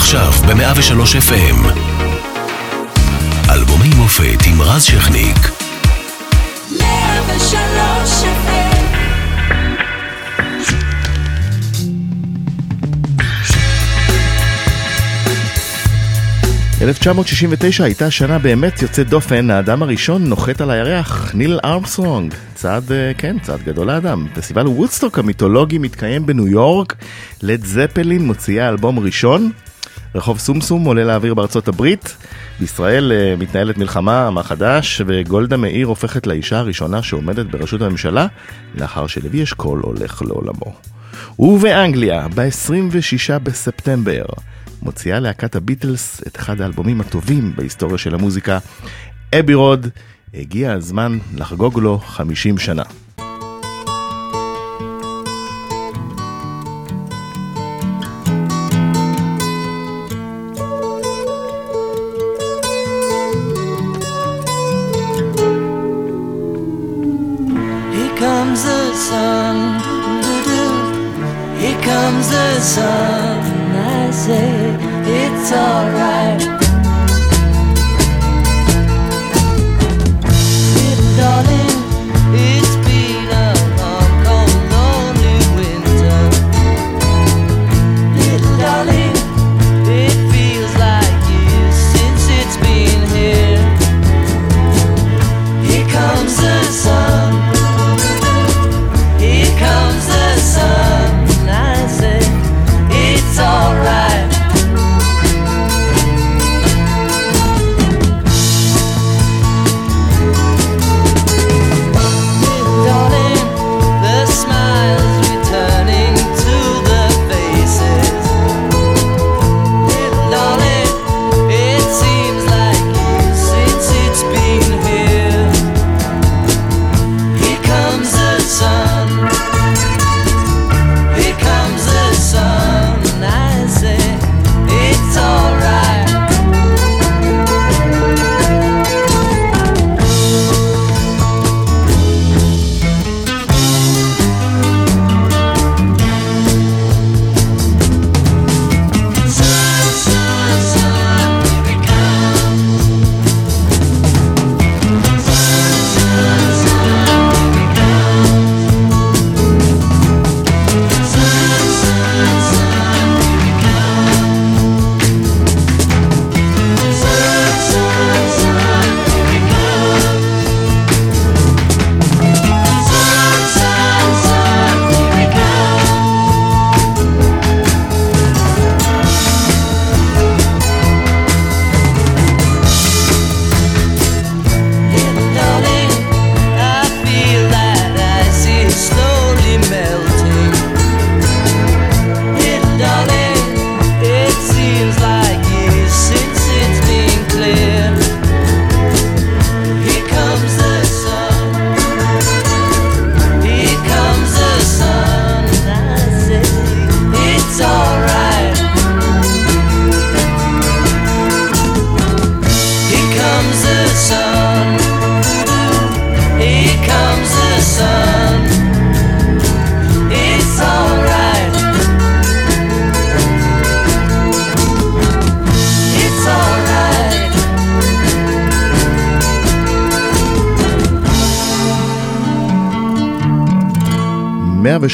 עכשיו ב-103 FM. אלבומי מופת עם רז שכניק. 103 FM 1969 הייתה שנה באמת יוצאת דופן, האדם הראשון נוחת על הירח, ניל ארמסטרונג. צעד, אה, כן, צעד גדול לאדם. פסטיבל וודסטוק המיתולוגי מתקיים בניו יורק, לד זפלין מוציאה אלבום ראשון. רחוב סומסום עולה לאוויר בארצות הברית. בישראל uh, מתנהלת מלחמה, מה חדש, וגולדה מאיר הופכת לאישה הראשונה שעומדת בראשות הממשלה, לאחר שלוי אשכול הולך לעולמו. ובאנגליה, ב-26 בספטמבר, מוציאה להקת הביטלס את אחד האלבומים הטובים בהיסטוריה של המוזיקה, אבי רוד, הגיע הזמן לחגוג לו 50 שנה.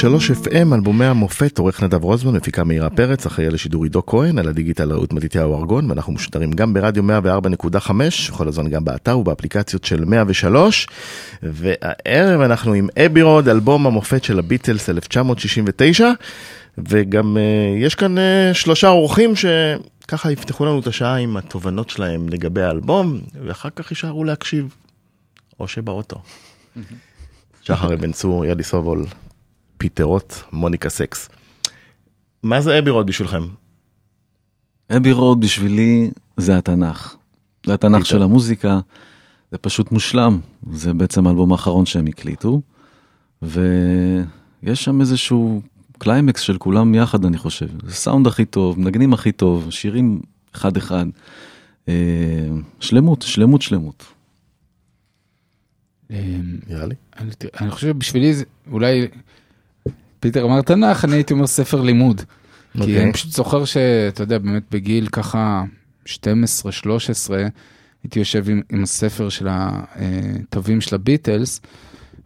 103 FM, אלבומי המופת, עורך נדב רוזמן, מפיקה מאירה פרץ, אחראי לשידור עידו כהן, על הדיגיטל ראות מתיתיהו ארגון, ואנחנו משודרים גם ברדיו 104.5, כל הזמן גם באתר ובאפליקציות של 103, והערב אנחנו עם אבי רוד, אלבום המופת של הביטלס 1969, וגם uh, יש כאן uh, שלושה אורחים שככה יפתחו לנו את השעה עם התובנות שלהם לגבי האלבום, ואחר כך יישארו להקשיב, או שבאוטו. שחר אבן צור, יהלי סובול, פיטר רוט, מוניקה סקס. מה זה Abbey Road בשבילכם? Abbey Road בשבילי זה התנ"ך. זה התנ"ך פיטר. של המוזיקה, זה פשוט מושלם. זה בעצם האלבום האחרון שהם הקליטו, ויש שם איזשהו קליימקס של כולם יחד, אני חושב. זה סאונד הכי טוב, מנגנים הכי טוב, שירים אחד-אחד. אה, שלמות, שלמות, שלמות. נראה לי. אני חושב שבשבילי זה אולי פיטר אמר תנ"ך, אני הייתי אומר ספר לימוד. כי אוקיי. אני פשוט זוכר שאתה יודע, באמת בגיל ככה 12-13, הייתי יושב עם, עם הספר של התווים של הביטלס,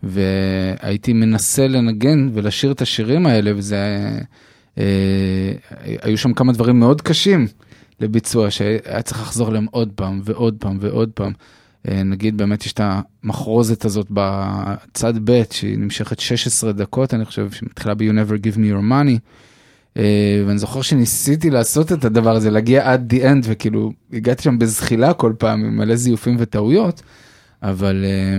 והייתי מנסה לנגן ולשיר את השירים האלה, וזה... אה, היו שם כמה דברים מאוד קשים לביצוע, שהיה צריך לחזור עליהם עוד פעם ועוד פעם ועוד פעם. אה, נגיד באמת יש את המחרוזת הזאת בצד ב' שהיא נמשכת 16 דקות, אני חושב, שמתחילה ב-You never give me your money. אה, ואני זוכר שניסיתי לעשות את הדבר הזה, להגיע עד the end, וכאילו הגעתי שם בזחילה כל פעם עם מלא זיופים וטעויות, אבל אה,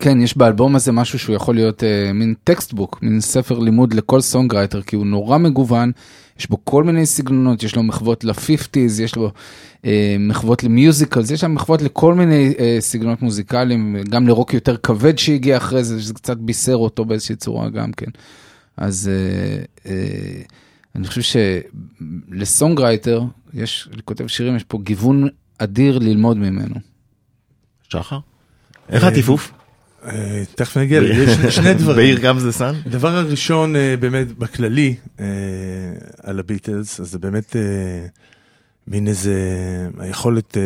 כן, יש באלבום הזה משהו שהוא יכול להיות אה, מין textbook, מין ספר לימוד לכל songwriter, כי הוא נורא מגוון, יש בו כל מיני סגנונות, יש לו מחוות ל-50's, יש לו אה, מחוות למיוזיקלס, יש שם מחוות לכל מיני אה, סגנונות מוזיקליים, גם לרוק יותר כבד שהגיע אחרי זה, שזה קצת בישר אותו באיזושהי צורה גם כן. אז אה, אה, אני חושב שלסונגרייטר, יש, לכותב שירים, יש פה גיוון אדיר ללמוד ממנו. שחר? איך הטיפוף? אה, תכף נגיע. יש שני דברים. בעיר גם זה סאן? הדבר הראשון אה, באמת בכללי אה, על הביטלס, אז זה באמת מין איזה היכולת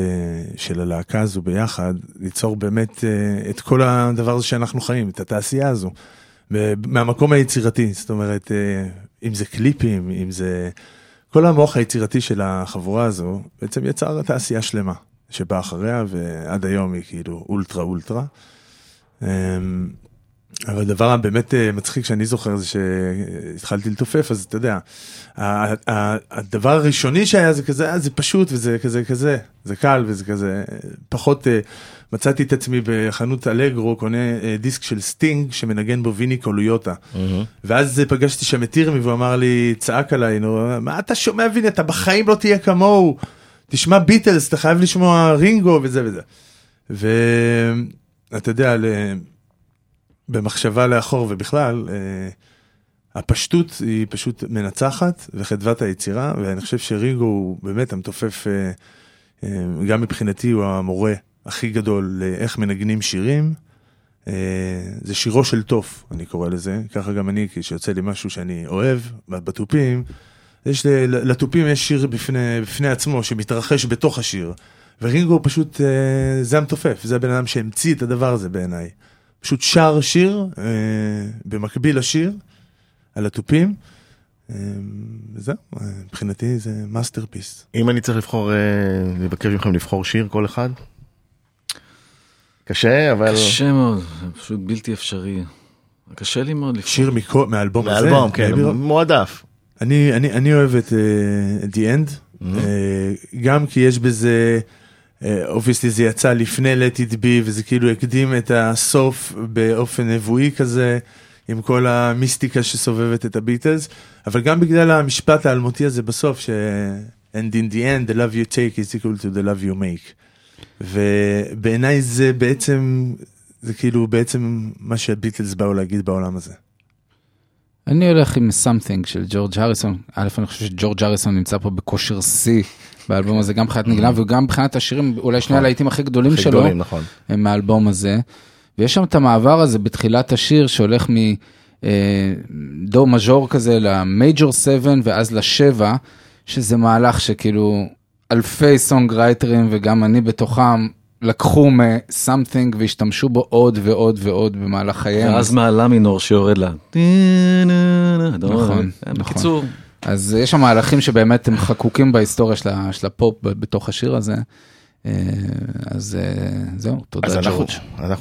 של הלהקה הזו ביחד ליצור באמת את כל הדבר הזה שאנחנו חיים, את התעשייה הזו, מהמקום היצירתי, זאת אומרת, אם זה קליפים, אם זה... כל המוח היצירתי של החבורה הזו בעצם יצר תעשייה שלמה שבאה אחריה ועד היום היא כאילו אולטרה אולטרה. אמ, אבל הדבר הבאמת אה, מצחיק שאני זוכר זה שהתחלתי לתופף אז אתה יודע הדבר הראשוני שהיה זה כזה אה, זה פשוט וזה כזה כזה זה קל וזה כזה פחות אה, מצאתי את עצמי בחנות אלגרו קונה דיסק של סטינג שמנגן בו ויני קוליוטה. ואז פגשתי שם את ירמי והוא אמר לי צעק עליי נו מה אתה שומע ויני? אתה בחיים לא תהיה כמוהו. תשמע ביטלס אתה חייב לשמוע רינגו וזה וזה. ואתה יודע במחשבה לאחור ובכלל, אה, הפשטות היא פשוט מנצחת וחדוות היצירה, ואני חושב שרינגו הוא באמת המתופף, אה, אה, גם מבחינתי הוא המורה הכי גדול לאיך מנגנים שירים. זה שירו של תוף, אני קורא לזה, ככה גם אני, כשיוצא לי משהו שאני אוהב, בתופים, יש, לתופים יש שיר בפני, בפני עצמו שמתרחש בתוך השיר, ורינגו פשוט, אה, זה המתופף, זה הבן אדם שהמציא את הדבר הזה בעיניי. פשוט שר שיר אה, במקביל לשיר על התופים. אה, וזהו, אה, מבחינתי זה masterpiece. אם אני צריך לבחור, אה, לבקש מכם לבחור שיר כל אחד? קשה, אבל... קשה מאוד, פשוט בלתי אפשרי. קשה לי מאוד לבחור. שיר מכל, מהאלבום הזה. מאלבום, כן. מועדף. אני, אני, אני אוהב את אה, The End, אהמ. אה, גם כי יש בזה, אובייסטי זה יצא לפני Let It Be, וזה כאילו הקדים את הסוף באופן נבואי כזה, עם כל המיסטיקה שסובבת את הביטלס, אבל גם בגלל המשפט האלמותי הזה בסוף, ש... And in the end, the love you take is equal to the love you make. ובעיניי זה בעצם, זה כאילו בעצם מה שהביטלס באו להגיד בעולם הזה. אני הולך עם something של ג'ורג' הריסון, א' אני חושב שג'ורג' הריסון נמצא פה בכושר שיא באלבום הזה, גם מבחינת נגנה וגם מבחינת השירים, אולי שני הלהיטים הכי גדולים שלו, נכון. הם מהאלבום הזה. ויש שם את המעבר הזה בתחילת השיר שהולך מדו מז'ור כזה למייג'ור 7 ואז לשבע, שזה מהלך שכאילו אלפי סונגרייטרים וגם אני בתוכם לקחו מ-something והשתמשו בו עוד ועוד ועוד במהלך חייהם. ואז מהלה מינור שיורד לה. נכון, נכון. אז יש שם מהלכים שבאמת הם חקוקים בהיסטוריה של, הפופ בתוך השיר הזה. אז זהו, תודה אז אנחנו, ג'ורג'.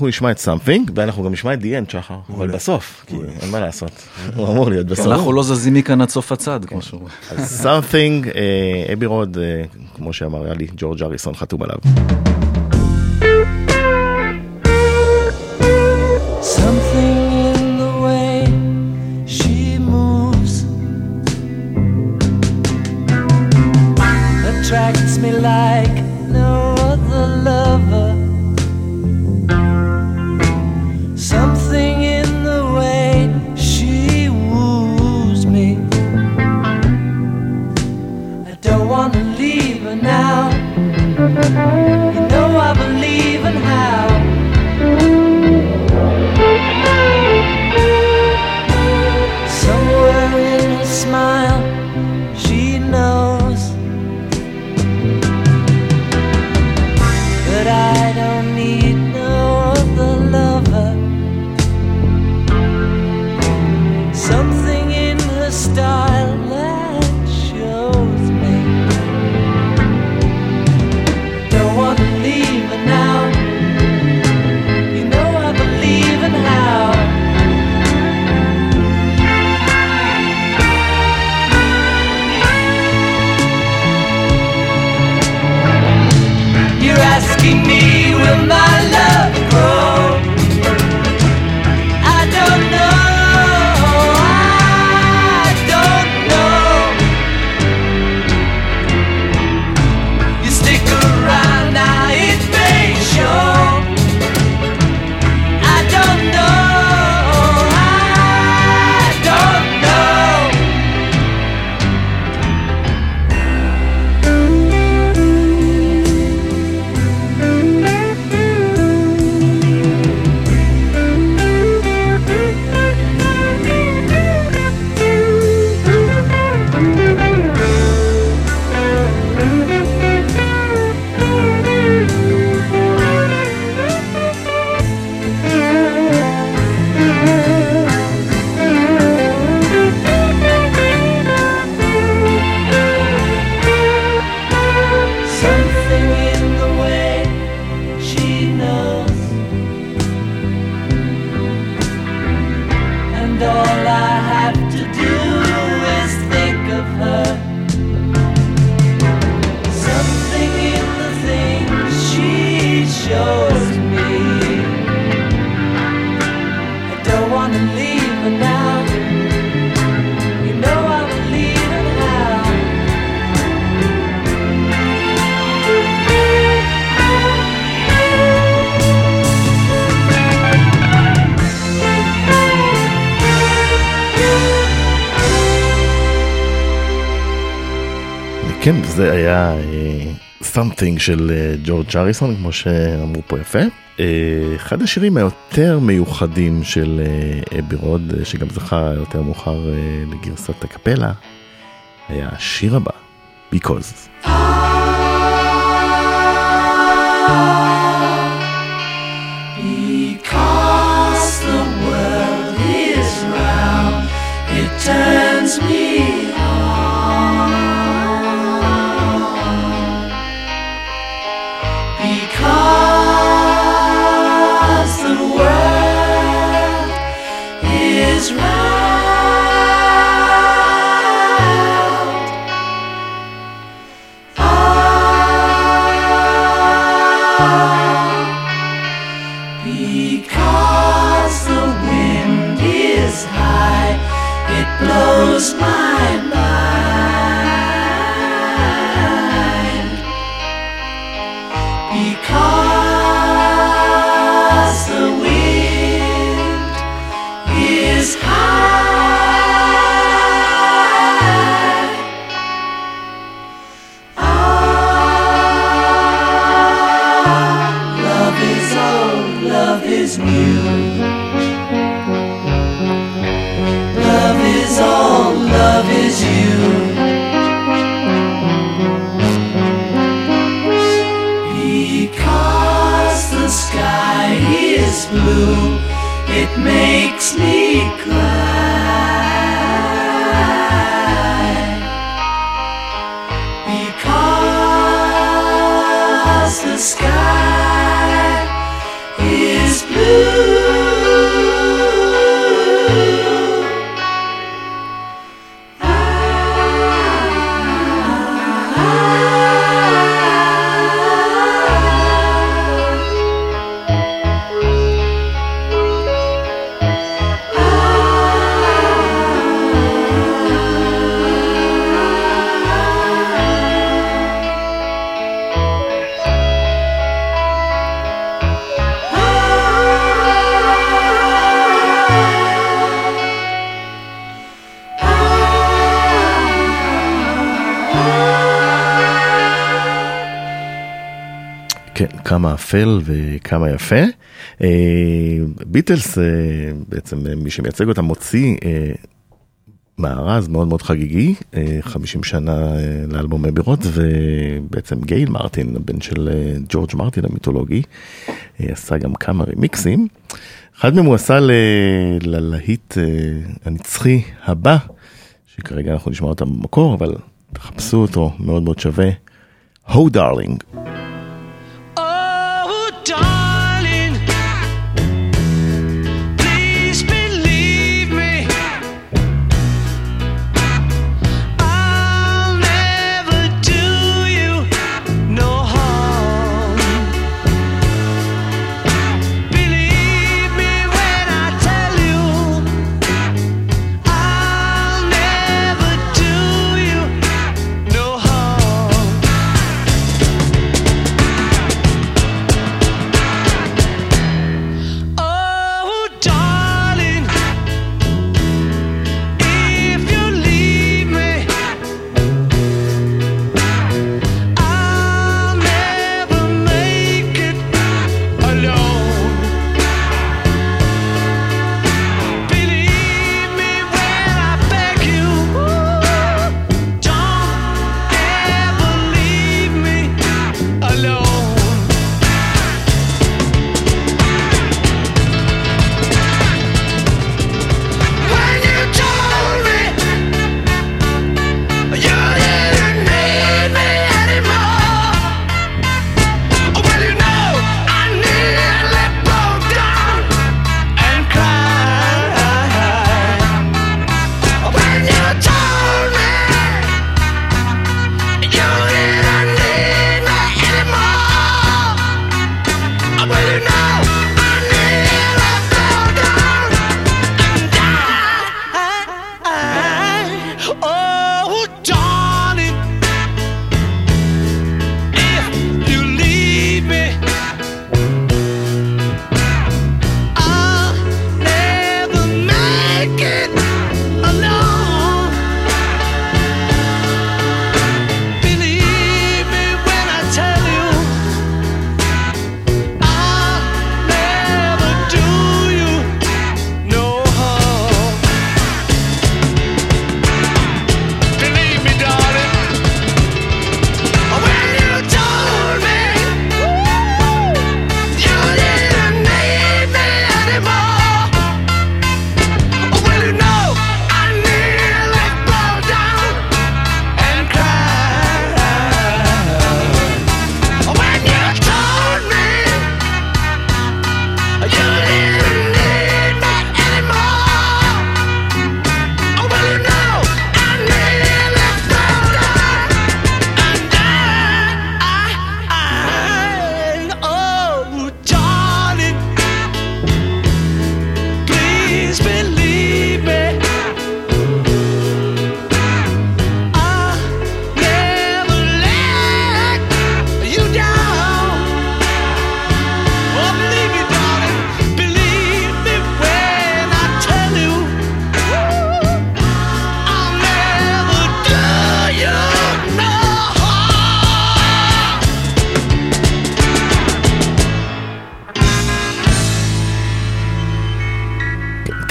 נשמע את something ואנחנו גם נשמע את end שחר, אבל בסוף, כי אין מה לעשות, הוא אמור להיות בסוף. אנחנו לא זזים מכאן עד סוף הצד, כמו שאומרים. אז אה, אבי רוד, כמו שאמר לי, ג'ורג' אריסון חתום עליו. כן, זה היה אה, something של אה, ג'ורג' אריסון, כמו שאמרו פה יפה. אה, אחד השירים היותר מיוחדים של אה, אבי רוד, אה, שגם זכה יותר מאוחר אה, לגרסת הקפלה, היה השיר הבא. Because אפל וכמה יפה. אה, ביטלס, אה, בעצם אה, מי שמייצג אותם, מוציא מארז מאוד מאוד חגיגי, אה, 50 שנה לאלבום אבירות, ובעצם גייל מרטין, הבן של ג'ורג' מרטין המיתולוגי, עשה גם כמה רימיקסים. אחד מהם הוא עשה ללהיט הנצחי הבא, שכרגע אנחנו נשמע אותם במקור, אבל תחפשו אותו, מאוד מאוד שווה. הו דארלינג.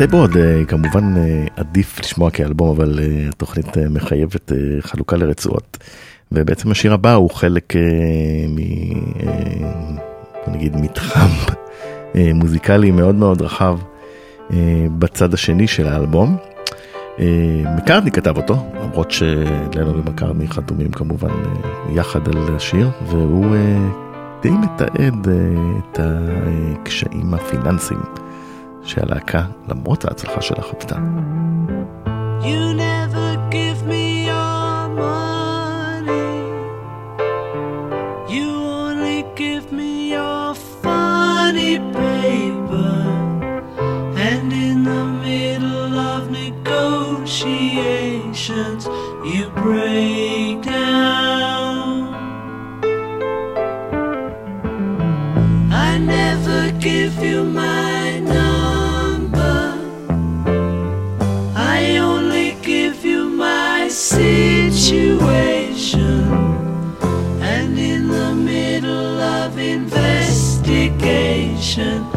Abbey Road אה, כמובן אה, עדיף לשמוע כאלבום, אבל אה, התוכנית מחייבת חלוקה לרצועות. ובעצם השיר הבא הוא חלק מ... נגיד מתחם מוזיקלי מאוד מאוד רחב בצד השני של האלבום. מקארטני כתב אותו, למרות שלנון ומקארטני חתומים כמובן יחד על השיר, והוא די מתעד את הקשיים הפיננסיים שהלהקה, למרות ההצלחה שלה חוותה. You never give me your money. You only give me your funny paper. And in the middle of you break down. I never give you my patient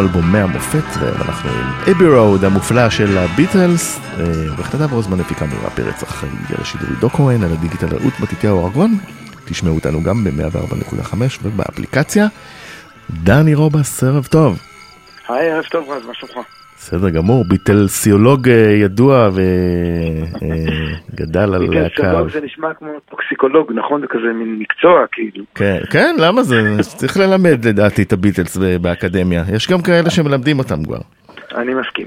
אלבומי המופת, ואנחנו עם Abbey Road המופלא של הביטלס, אה, עורכת הדס רוזמן הפיקה מירה פרץ, אחראי על השידור עידו כהן, על הדיגיטל רעות מתתיהו ארגון, תשמעו אותנו גם ב-104.5 ובאפליקציה. דני רובס, ערב טוב. היי, ערב טוב רז, מה שלומך? בסדר גמור, ביטלסיולוג אה, ידוע וגדל על להקה. ביטלסולוג זה נשמע כמו טוקסיקולוג, נכון? זה כזה מין מקצוע, כאילו. כן, כן, למה זה? צריך ללמד לדעתי את הביטלס באקדמיה. יש גם כאלה שמלמדים אותם כבר. אני מסכים.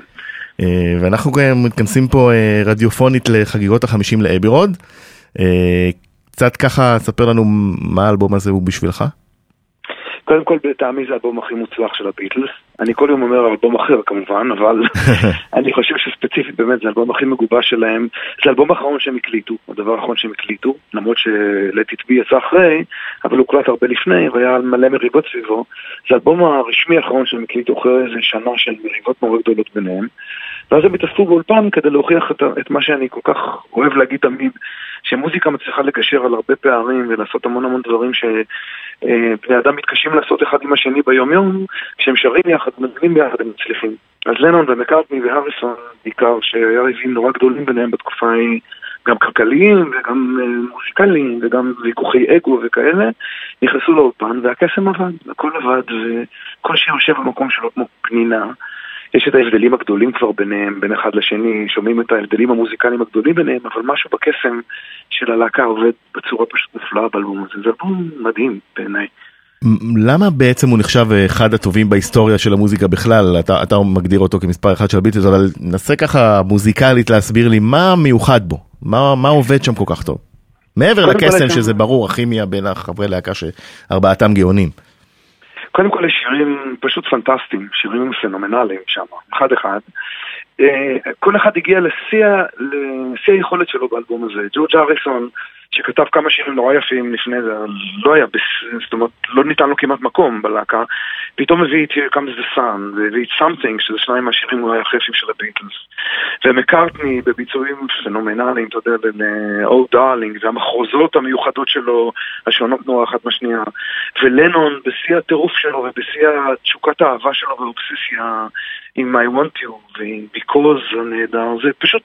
אה, ואנחנו גם מתכנסים פה אה, רדיופונית לחגיגות החמישים ל Abbey Road. אה, קצת ככה, ספר לנו מה האלבום הזה הוא בשבילך. קודם כל, לטעמי זה האלבום הכי מוצלח של הביטלס. אני כל יום אומר אלבום אחר כמובן, אבל אני חושב שספציפית באמת זה האלבום הכי מגובש שלהם. זה האלבום האחרון שהם הקליטו, הדבר האחרון שהם הקליטו, למרות ש-Let It Be יצא אחרי, אבל הוקלט הרבה לפני והיה מלא מריבות סביבו. זה האלבום הרשמי האחרון שהם הקליטו אחרי איזה שנה של מריבות מאוד גדולות ביניהם. ואז הם התאספו באולפן כדי להוכיח את, את מה שאני כל כך אוהב להגיד תמיד, שמוזיקה מצליחה לגשר על הרבה פערים ולעשות המון המון דברים שבני אדם מתקשים לעשות אחד עם השני ביום יום, כשהם שרים יחד, מנגנים ביחד, הם מצליחים. אז לנון ומקארטני והריסון בעיקר, שהיה ריבים נורא גדולים ביניהם בתקופה ההיא, גם כלכליים וגם אה, מוזיקליים וגם ויכוחי אגו וכאלה, נכנסו לאולפן והקסם עבד, הכל עבד וכל שיר יושב במקום שלו כמו פנינה. יש את ההבדלים הגדולים כבר ביניהם, בין אחד לשני, שומעים את ההבדלים המוזיקליים הגדולים ביניהם, אבל משהו בקסם של הלהקה עובד בצורה פשוט מופלאה באלבום הזה. זה אלבום מדהים בעיניי. למה בעצם הוא נחשב אחד הטובים בהיסטוריה של המוזיקה בכלל? אתה, אתה מגדיר אותו כמספר אחד של הביטלס, אבל נסה ככה מוזיקלית להסביר לי מה מיוחד בו, מה, מה עובד שם כל כך טוב. מעבר לקסם שזה ברור, הכימיה בין החברי להקה שארבעתם גאונים. קודם כל יש שירים פשוט פנטסטיים, שירים פנומנליים שם, אחד אחד. אה, כל אחד הגיע לשיא היכולת שלו באלבום הזה. ג'ורג' אריסון, שכתב כמה שירים נורא יפים לפני זה, לא היה. זאת אומרת, לא ניתן לו כמעט מקום בלהקה, פתאום הביא את Here Comes the Sun, והביא את Something, שזה שניים מהשירים אולי היפים של הביטלס. ומקארטני בביצועים פנומנליים, אתה יודע, בין Oh Darling, והמחרוזות המיוחדות שלו, השונות נורא אחת מהשנייה. ולנון בשיא הטירוף שלו ובשיא תשוקת האהבה שלו והאובססיה עם I want you ועם Because הנהדר, זה פשוט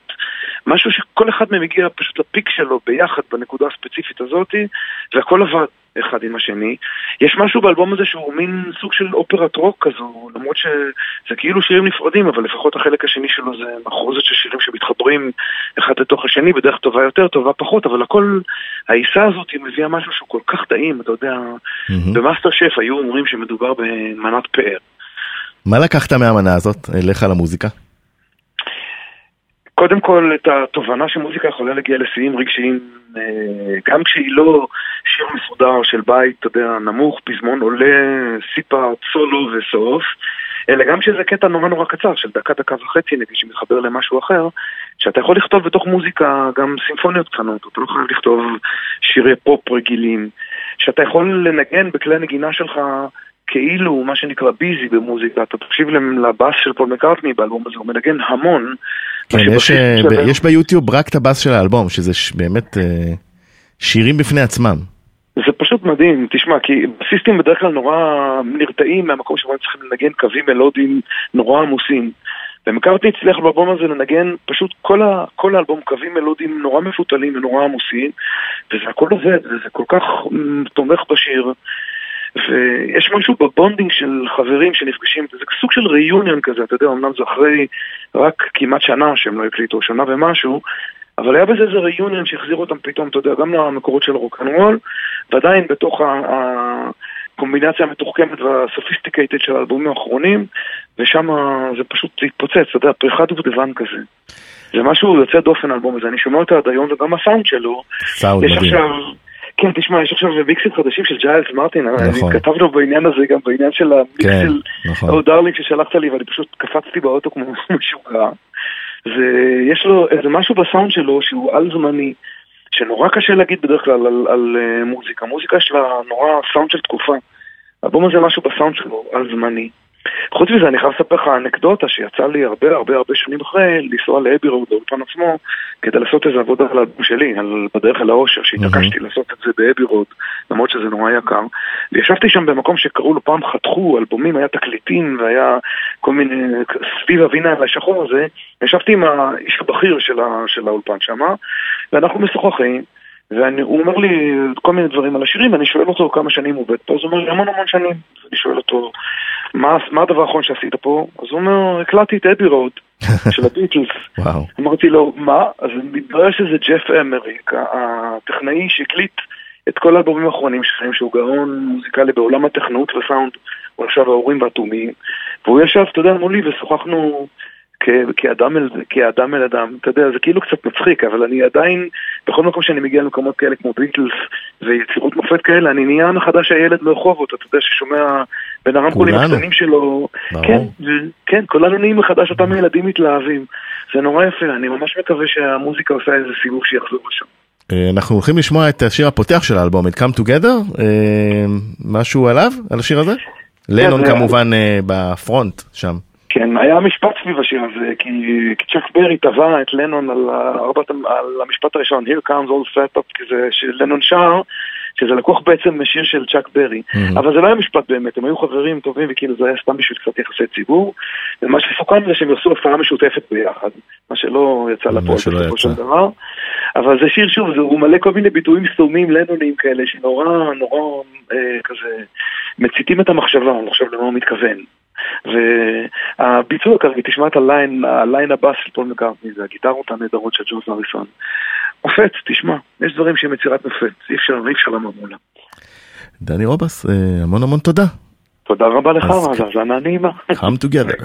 משהו שכל אחד מהם הגיע פשוט לפיק שלו ביחד בנקודה הספציפית הזאתי, והכל עבד אחד עם השני. יש משהו באלבום הזה שהוא מין סוג של אופרת רוק כזו, למרות שזה כאילו שירים נפרדים, אבל לפחות החלק השני שלו זה מחרוזת של שירים שמתחברים אחד לתוך השני בדרך טובה יותר, טובה פחות, אבל הכל, העיסה הזאת היא מביאה משהו שהוא כל כך טעים, אתה יודע, במאסטר שף היו אומרים שמדובר במנת פאר. מה לקחת מהמנה הזאת אליך למוזיקה? קודם כל, את התובנה שמוזיקה יכולה להגיע לשיאים רגשיים, אה, גם כשהיא לא שיר מסודר של בית, אתה יודע, נמוך, פזמון עולה, סיפה, סולו וסוף, אלא גם שזה קטע נורא נורא קצר, של דקה, דקה וחצי, נגיד, שמתחבר למשהו אחר, שאתה יכול לכתוב בתוך מוזיקה גם סימפוניות קטנות, אתה לא חייב לכתוב שירי פופ רגילים, שאתה יכול לנגן בכלי הנגינה שלך כאילו, מה שנקרא busy במוזיקה, אתה תקשיב לבאס של פול מקארטני באלבום הזה, הוא מנגן המון. כן, יש, שבפיק אה, יש ביוטיוב רק את הבאס של האלבום, שזה ש- באמת אה, שירים בפני עצמם. זה פשוט מדהים, תשמע, כי בסיסטים בדרך כלל נורא נרתעים מהמקום שבו הם צריכים לנגן קווים מלודיים נורא עמוסים. ומקארטני הצליח באלבום הזה לנגן פשוט כל, ה, כל האלבום קווים מלודיים נורא מפותלים ונורא עמוסים, וזה הכל עובד, וזה כל כך תומך בשיר. ויש משהו ב bonding של חברים שנפגשים, זה סוג של reunion כזה, אתה יודע, אמנם זה אחרי רק כמעט שנה שהם לא הקליטו, שנה ומשהו, אבל היה בזה איזה reunion שהחזיר אותם פתאום, אתה יודע, גם למקורות של רוקנרול, ועדיין בתוך ה- הקומבינציה המתוחכמת וה sophisticated של האלבומים האחרונים, ושם זה פשוט התפוצץ, אתה יודע, פריחת דובדבן כזה. זה משהו יוצא דופן האלבום הזה, אני שומע אותו עד היום, וגם הסאונד שלו. סאונד מדהים. עכשיו, כן, תשמע, יש עכשיו מיקסים חדשים של ג'יילס מרטין, נכון. אני כתבנו בעניין הזה, גם בעניין של המיקס כן, של נכון. Oh Darling ששלחת לי, ואני פשוט קפצתי באוטו כמו משוגע. ויש לו איזה משהו בסאונד שלו שהוא על זמני, שנורא קשה להגיד בדרך כלל על, על אה, מוזיקה. מוזיקה יש לה נורא סאונד של תקופה. האלבום הזה משהו בסאונד שלו, על זמני. חוץ מזה, אני חייב לספר לך אנקדוטה שיצא לי הרבה הרבה הרבה שנים אחרי לנסוע ל Abbey Road, לאולפן עצמו, כדי לעשות איזה עבודה על האלבום שלי, על בדרך אל האושר, שהתעקשתי לעשות את זה ב Abbey Road, למרות שזה נורא יקר. וישבתי שם במקום שקראו לו פעם חתכו אלבומים, היה תקליטים והיה כל מיני, סביב הוויניל השחור הזה, ישבתי עם האיש הבכיר של, ה, של האולפן שם, ואנחנו משוחחים. והוא אומר לי כל מיני דברים על השירים, ואני שואל אותו כמה שנים הוא עובד פה, אז הוא אומר לי המון המון שנים. אני שואל אותו, מה, מה הדבר האחרון שעשית פה? אז הוא אומר, הקלטתי את Abbey Road של הביטלס. וואו. אמרתי לו, מה? אז מתברר שזה ג'ף אמריק, הטכנאי שהקליט את כל האלבומים האחרונים שלהם, שהוא גאון מוזיקלי בעולם הטכנאות וסאונד, הוא עכשיו האורים והתומים, והוא ישב, אתה יודע, מולי ושוחחנו כאדם אל, כאדם אל אדם, אתה יודע, זה כאילו קצת מצחיק, אבל אני עדיין, בכל מקום שאני מגיע למקומות כאלה כמו ביטלס ויצירות מופת כאלה, אני נהיה מחדש הילד מרחובות, אתה יודע, ששומע בין הרמקולים. הקטנים שלו, ברור. כן, כן, כולנו נהיים מחדש אותם ילדים מתלהבים. זה נורא יפה, אני ממש מקווה שהמוזיקה עושה איזה סיבוב שיחזור לשם. אה, אנחנו הולכים לשמוע את השיר הפותח של האלבום, את Come Together, אה, משהו עליו, על השיר הזה? לנון זה- כמובן אה, בפרונט שם. כן, היה משפט סביב השיר הזה, כי צ'אק ברי תבע את לנון על, ארבעת, על המשפט הראשון, Here comes all fat up, כי זה שלנון שר, שזה לקוח בעצם משיר של צ'אק ברי, Mhm. אבל זה לא היה משפט באמת, הם היו חברים טובים וכאילו זה היה סתם בשביל קצת יחסי ציבור, ומה שסוכם זה שהם יעשו הופעה משותפת ביחד, מה שלא יצא לפועל בסופו. של דבר, אבל זה שיר שוב, זה- הוא מלא כל מיני ביטויים סתומים לנוניים כאלה, שנורא נורא אה, כזה מציתים את המחשבה, אני חושב למה הוא מתכוון. והביצוע כרגע, תשמע את הליין, הליין הבא של פול מקארטני, זה הגיטרות הנהדרות של ג'וז אריסון. מופת, תשמע, יש דברים שהם יצירת מופת, אי אפשר, אי אפשר לעמוד מולה. דני רובס, אה, המון המון תודה. תודה רבה לך, אז- אז האזנה נעימה. Come together.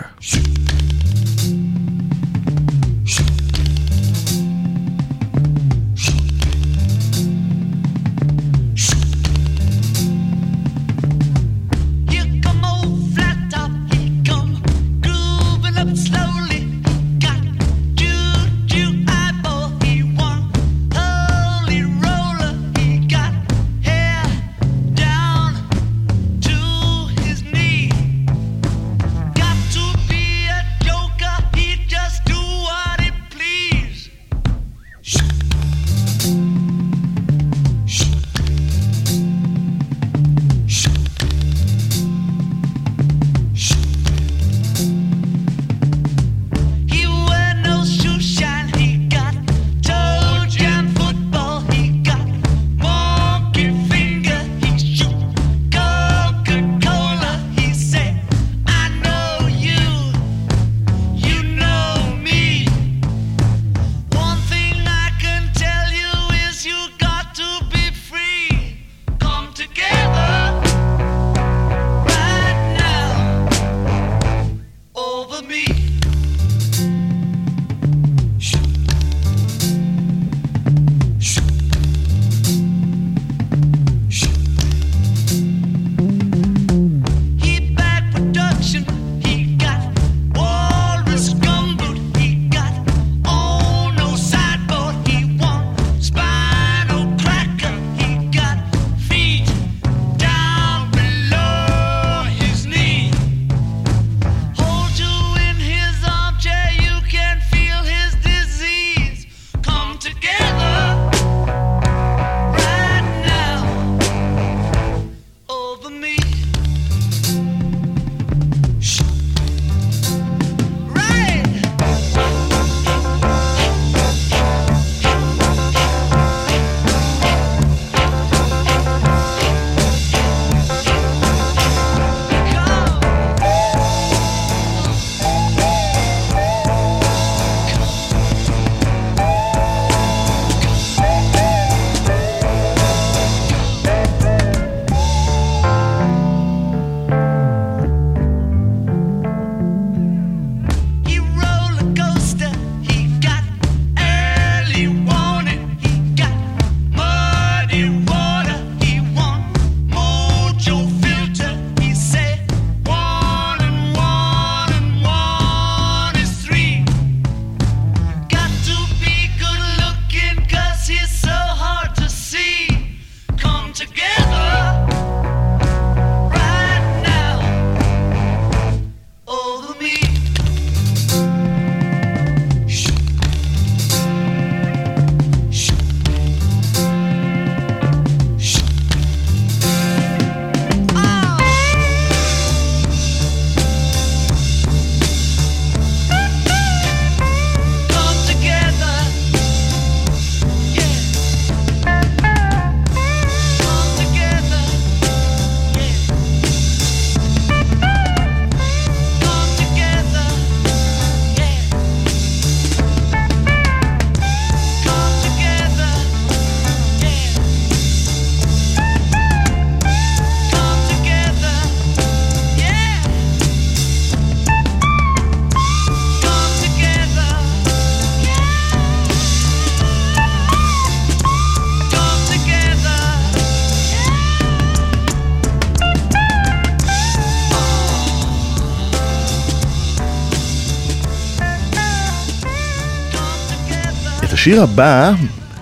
השיר הבא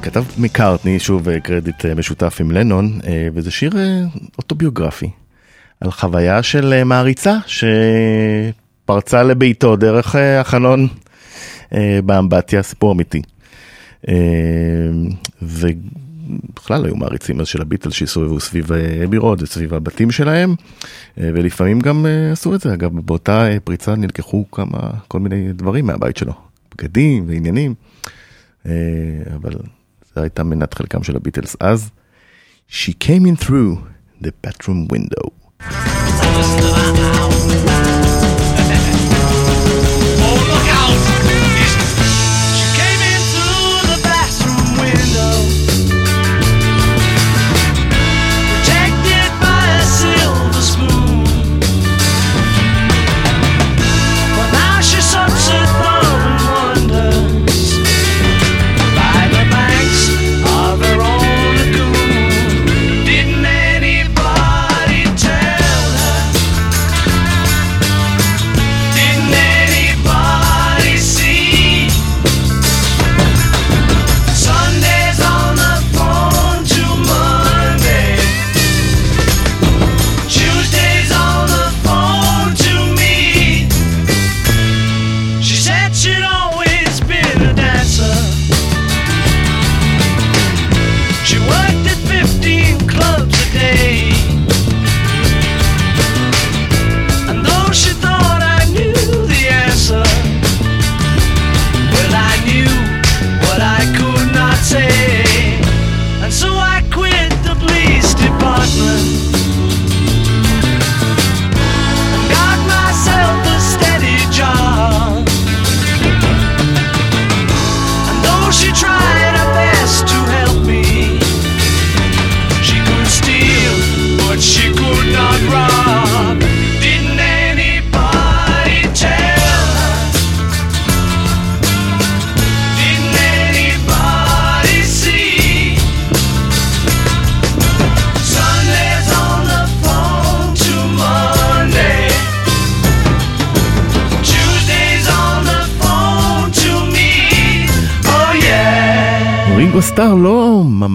כתב מקארטני, שוב אה, קרדיט אה, משותף עם לנון, אה, וזה שיר אוטוביוגרפי, על חוויה של מעריצה פרצה לביתו דרך החלון באמבטיה, סיפור אמיתי. ובכלל היו מעריצים אז של הביטל שהסתובבו סביב אבי וסביב הבתים שלהם, ולפעמים גם עשו את זה, אגב, באותה פריצה נלקחו כמה, כל מיני דברים מהבית שלו, בגדים ועניינים, אבל זו הייתה מנת חלקם של הביטלס אז. She came in through the bedroom window.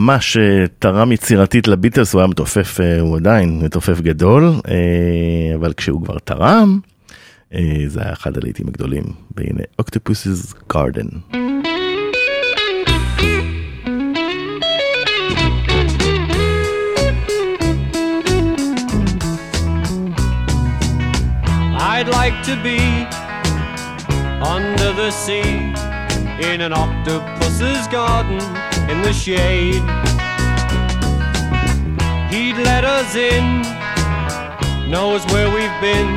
ממש אה, תרם יצירתית לביטלס, הוא היה מתופף, אה, הוא עדיין מתופף גדול, אה, אבל כשהוא כבר תרם, זה היה אחד הלעיתים הגדולים, והנה אוקטופוסס גארדן. I'd like to be under the sea in an octopus's garden in the shade. He'd let us in, knows where we've been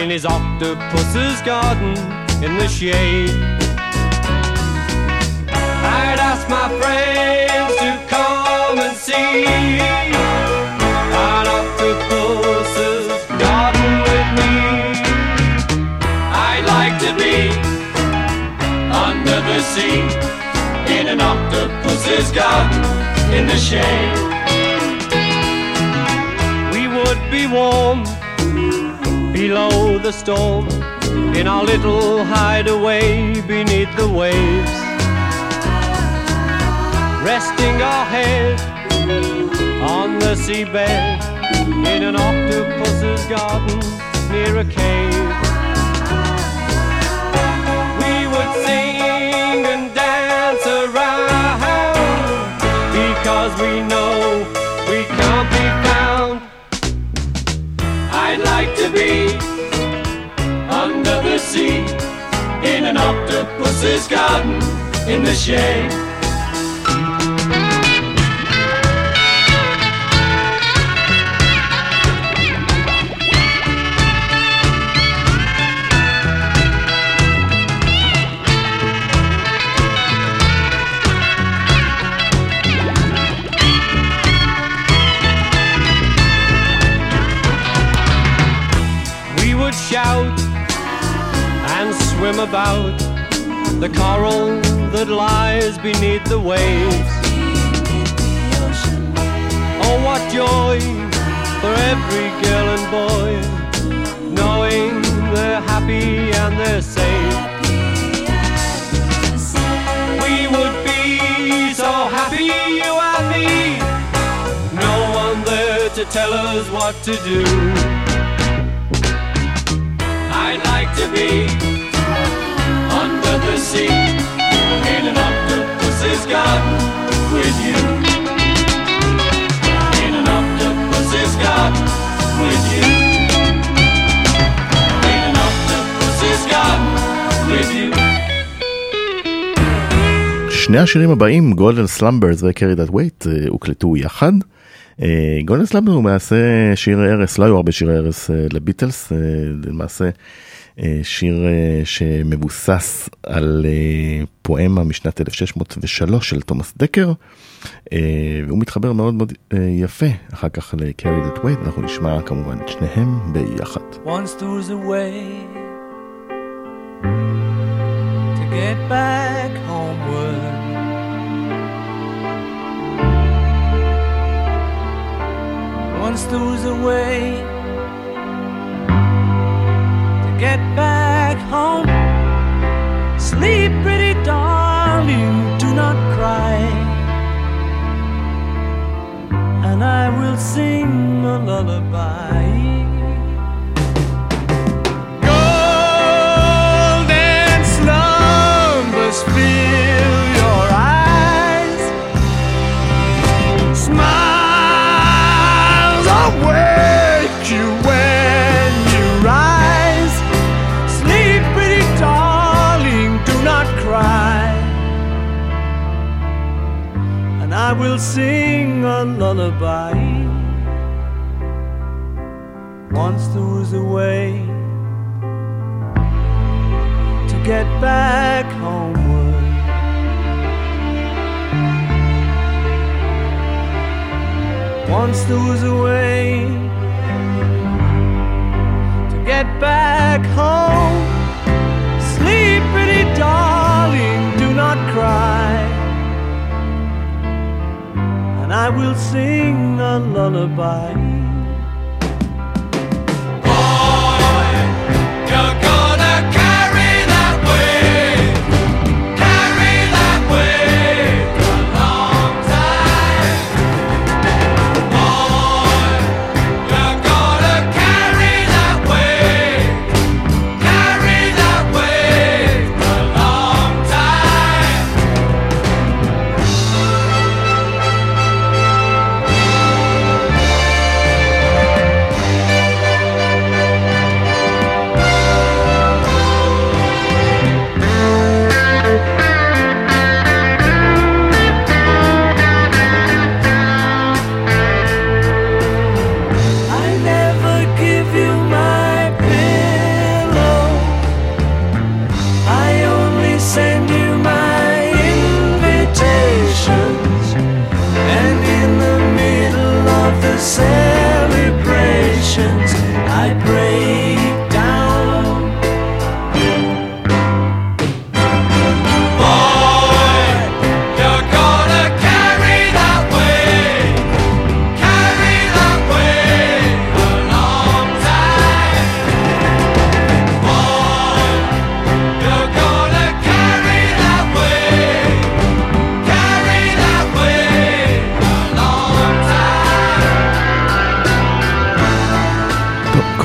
in his octopus's garden in the shade. I'd ask my friends to come and see an octopus's garden with me. I'd like to be under the sea in an octopus's garden in the shade. We would be warm below the storm in our little hideaway beneath the waves. Resting our head on the seabed in an octopus's garden near a cave. We would sing we know we can't be found. I'd like to be under the sea in an octopus's garden in the shade. About the coral that lies beneath the waves. Oh, what joy for every girl and boy, knowing they're happy and they're safe. We would be so happy, you and me. No one there to tell us what to do. I'd like to be under the sea in an octopus's garden with you. In an octopus's garden with you. In an octopus's garden with you. שני השירים הבאים, גולדן סלמברס וקרי דאט ווייט, הוקלטו יחד. Golden Slumbers הוא למעשה שיר ערש, לא היו הרבה שירי ערש אה, לביטלס, אה, למעשה אה, שיר אה, שמבוסס על אה, פואמה משנת 1603 של תומאס דקר, אה, והוא מתחבר מאוד מאוד אה, יפה אחר כך ל Carry That Weight, אנחנו נשמע כמובן את שניהם ביחד. Once there was a way to get back homeward. Once there was a way get back home. Sleep, pretty darling, do not cry. And I will sing a lullaby. Golden slumbers will sing a lullaby. Once there was a way to get back homeward. Once there was a way to get back home. Sleep, pretty darling, I will sing a lullaby.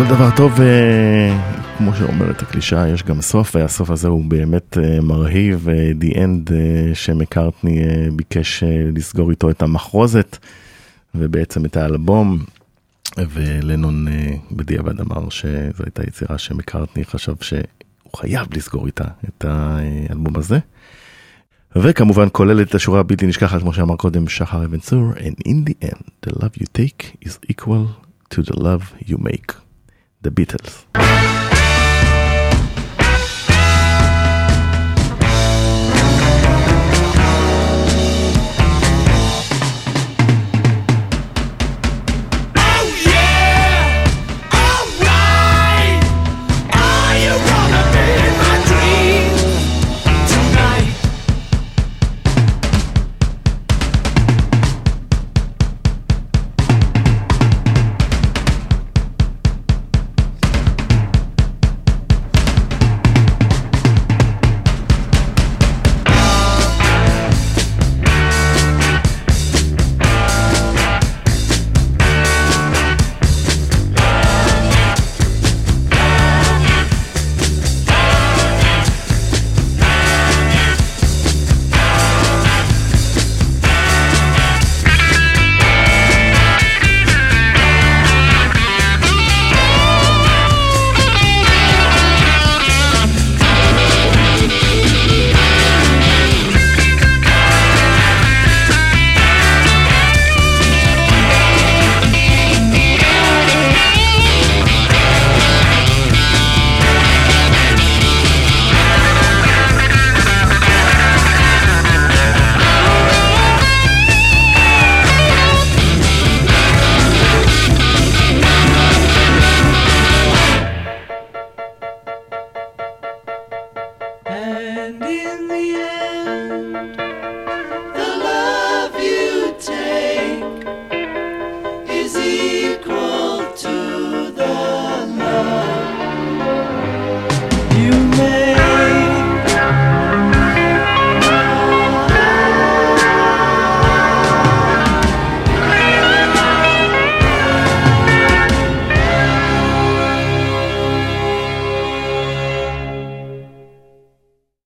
Time. טוב, כל דבר טוב, אה, כמו שאומרת הקלישאה, יש גם סוף, והסוף הזה הוא באמת אה, מרהיב, אה, The End שמקארטני ביקש לסגור איתו את המחרוזת, ובעצם את האלבום, ולנון בדיעבד אמר שזו הייתה יצירה שמקארטני חשב שהוא חייב לסגור איתה את האלבום הזה. וכמובן כולל את השורה הבלתי נשכחת כמו שאמר קודם שחר אבן צור and in the end the love you take is equal to the love you make. The Beatles.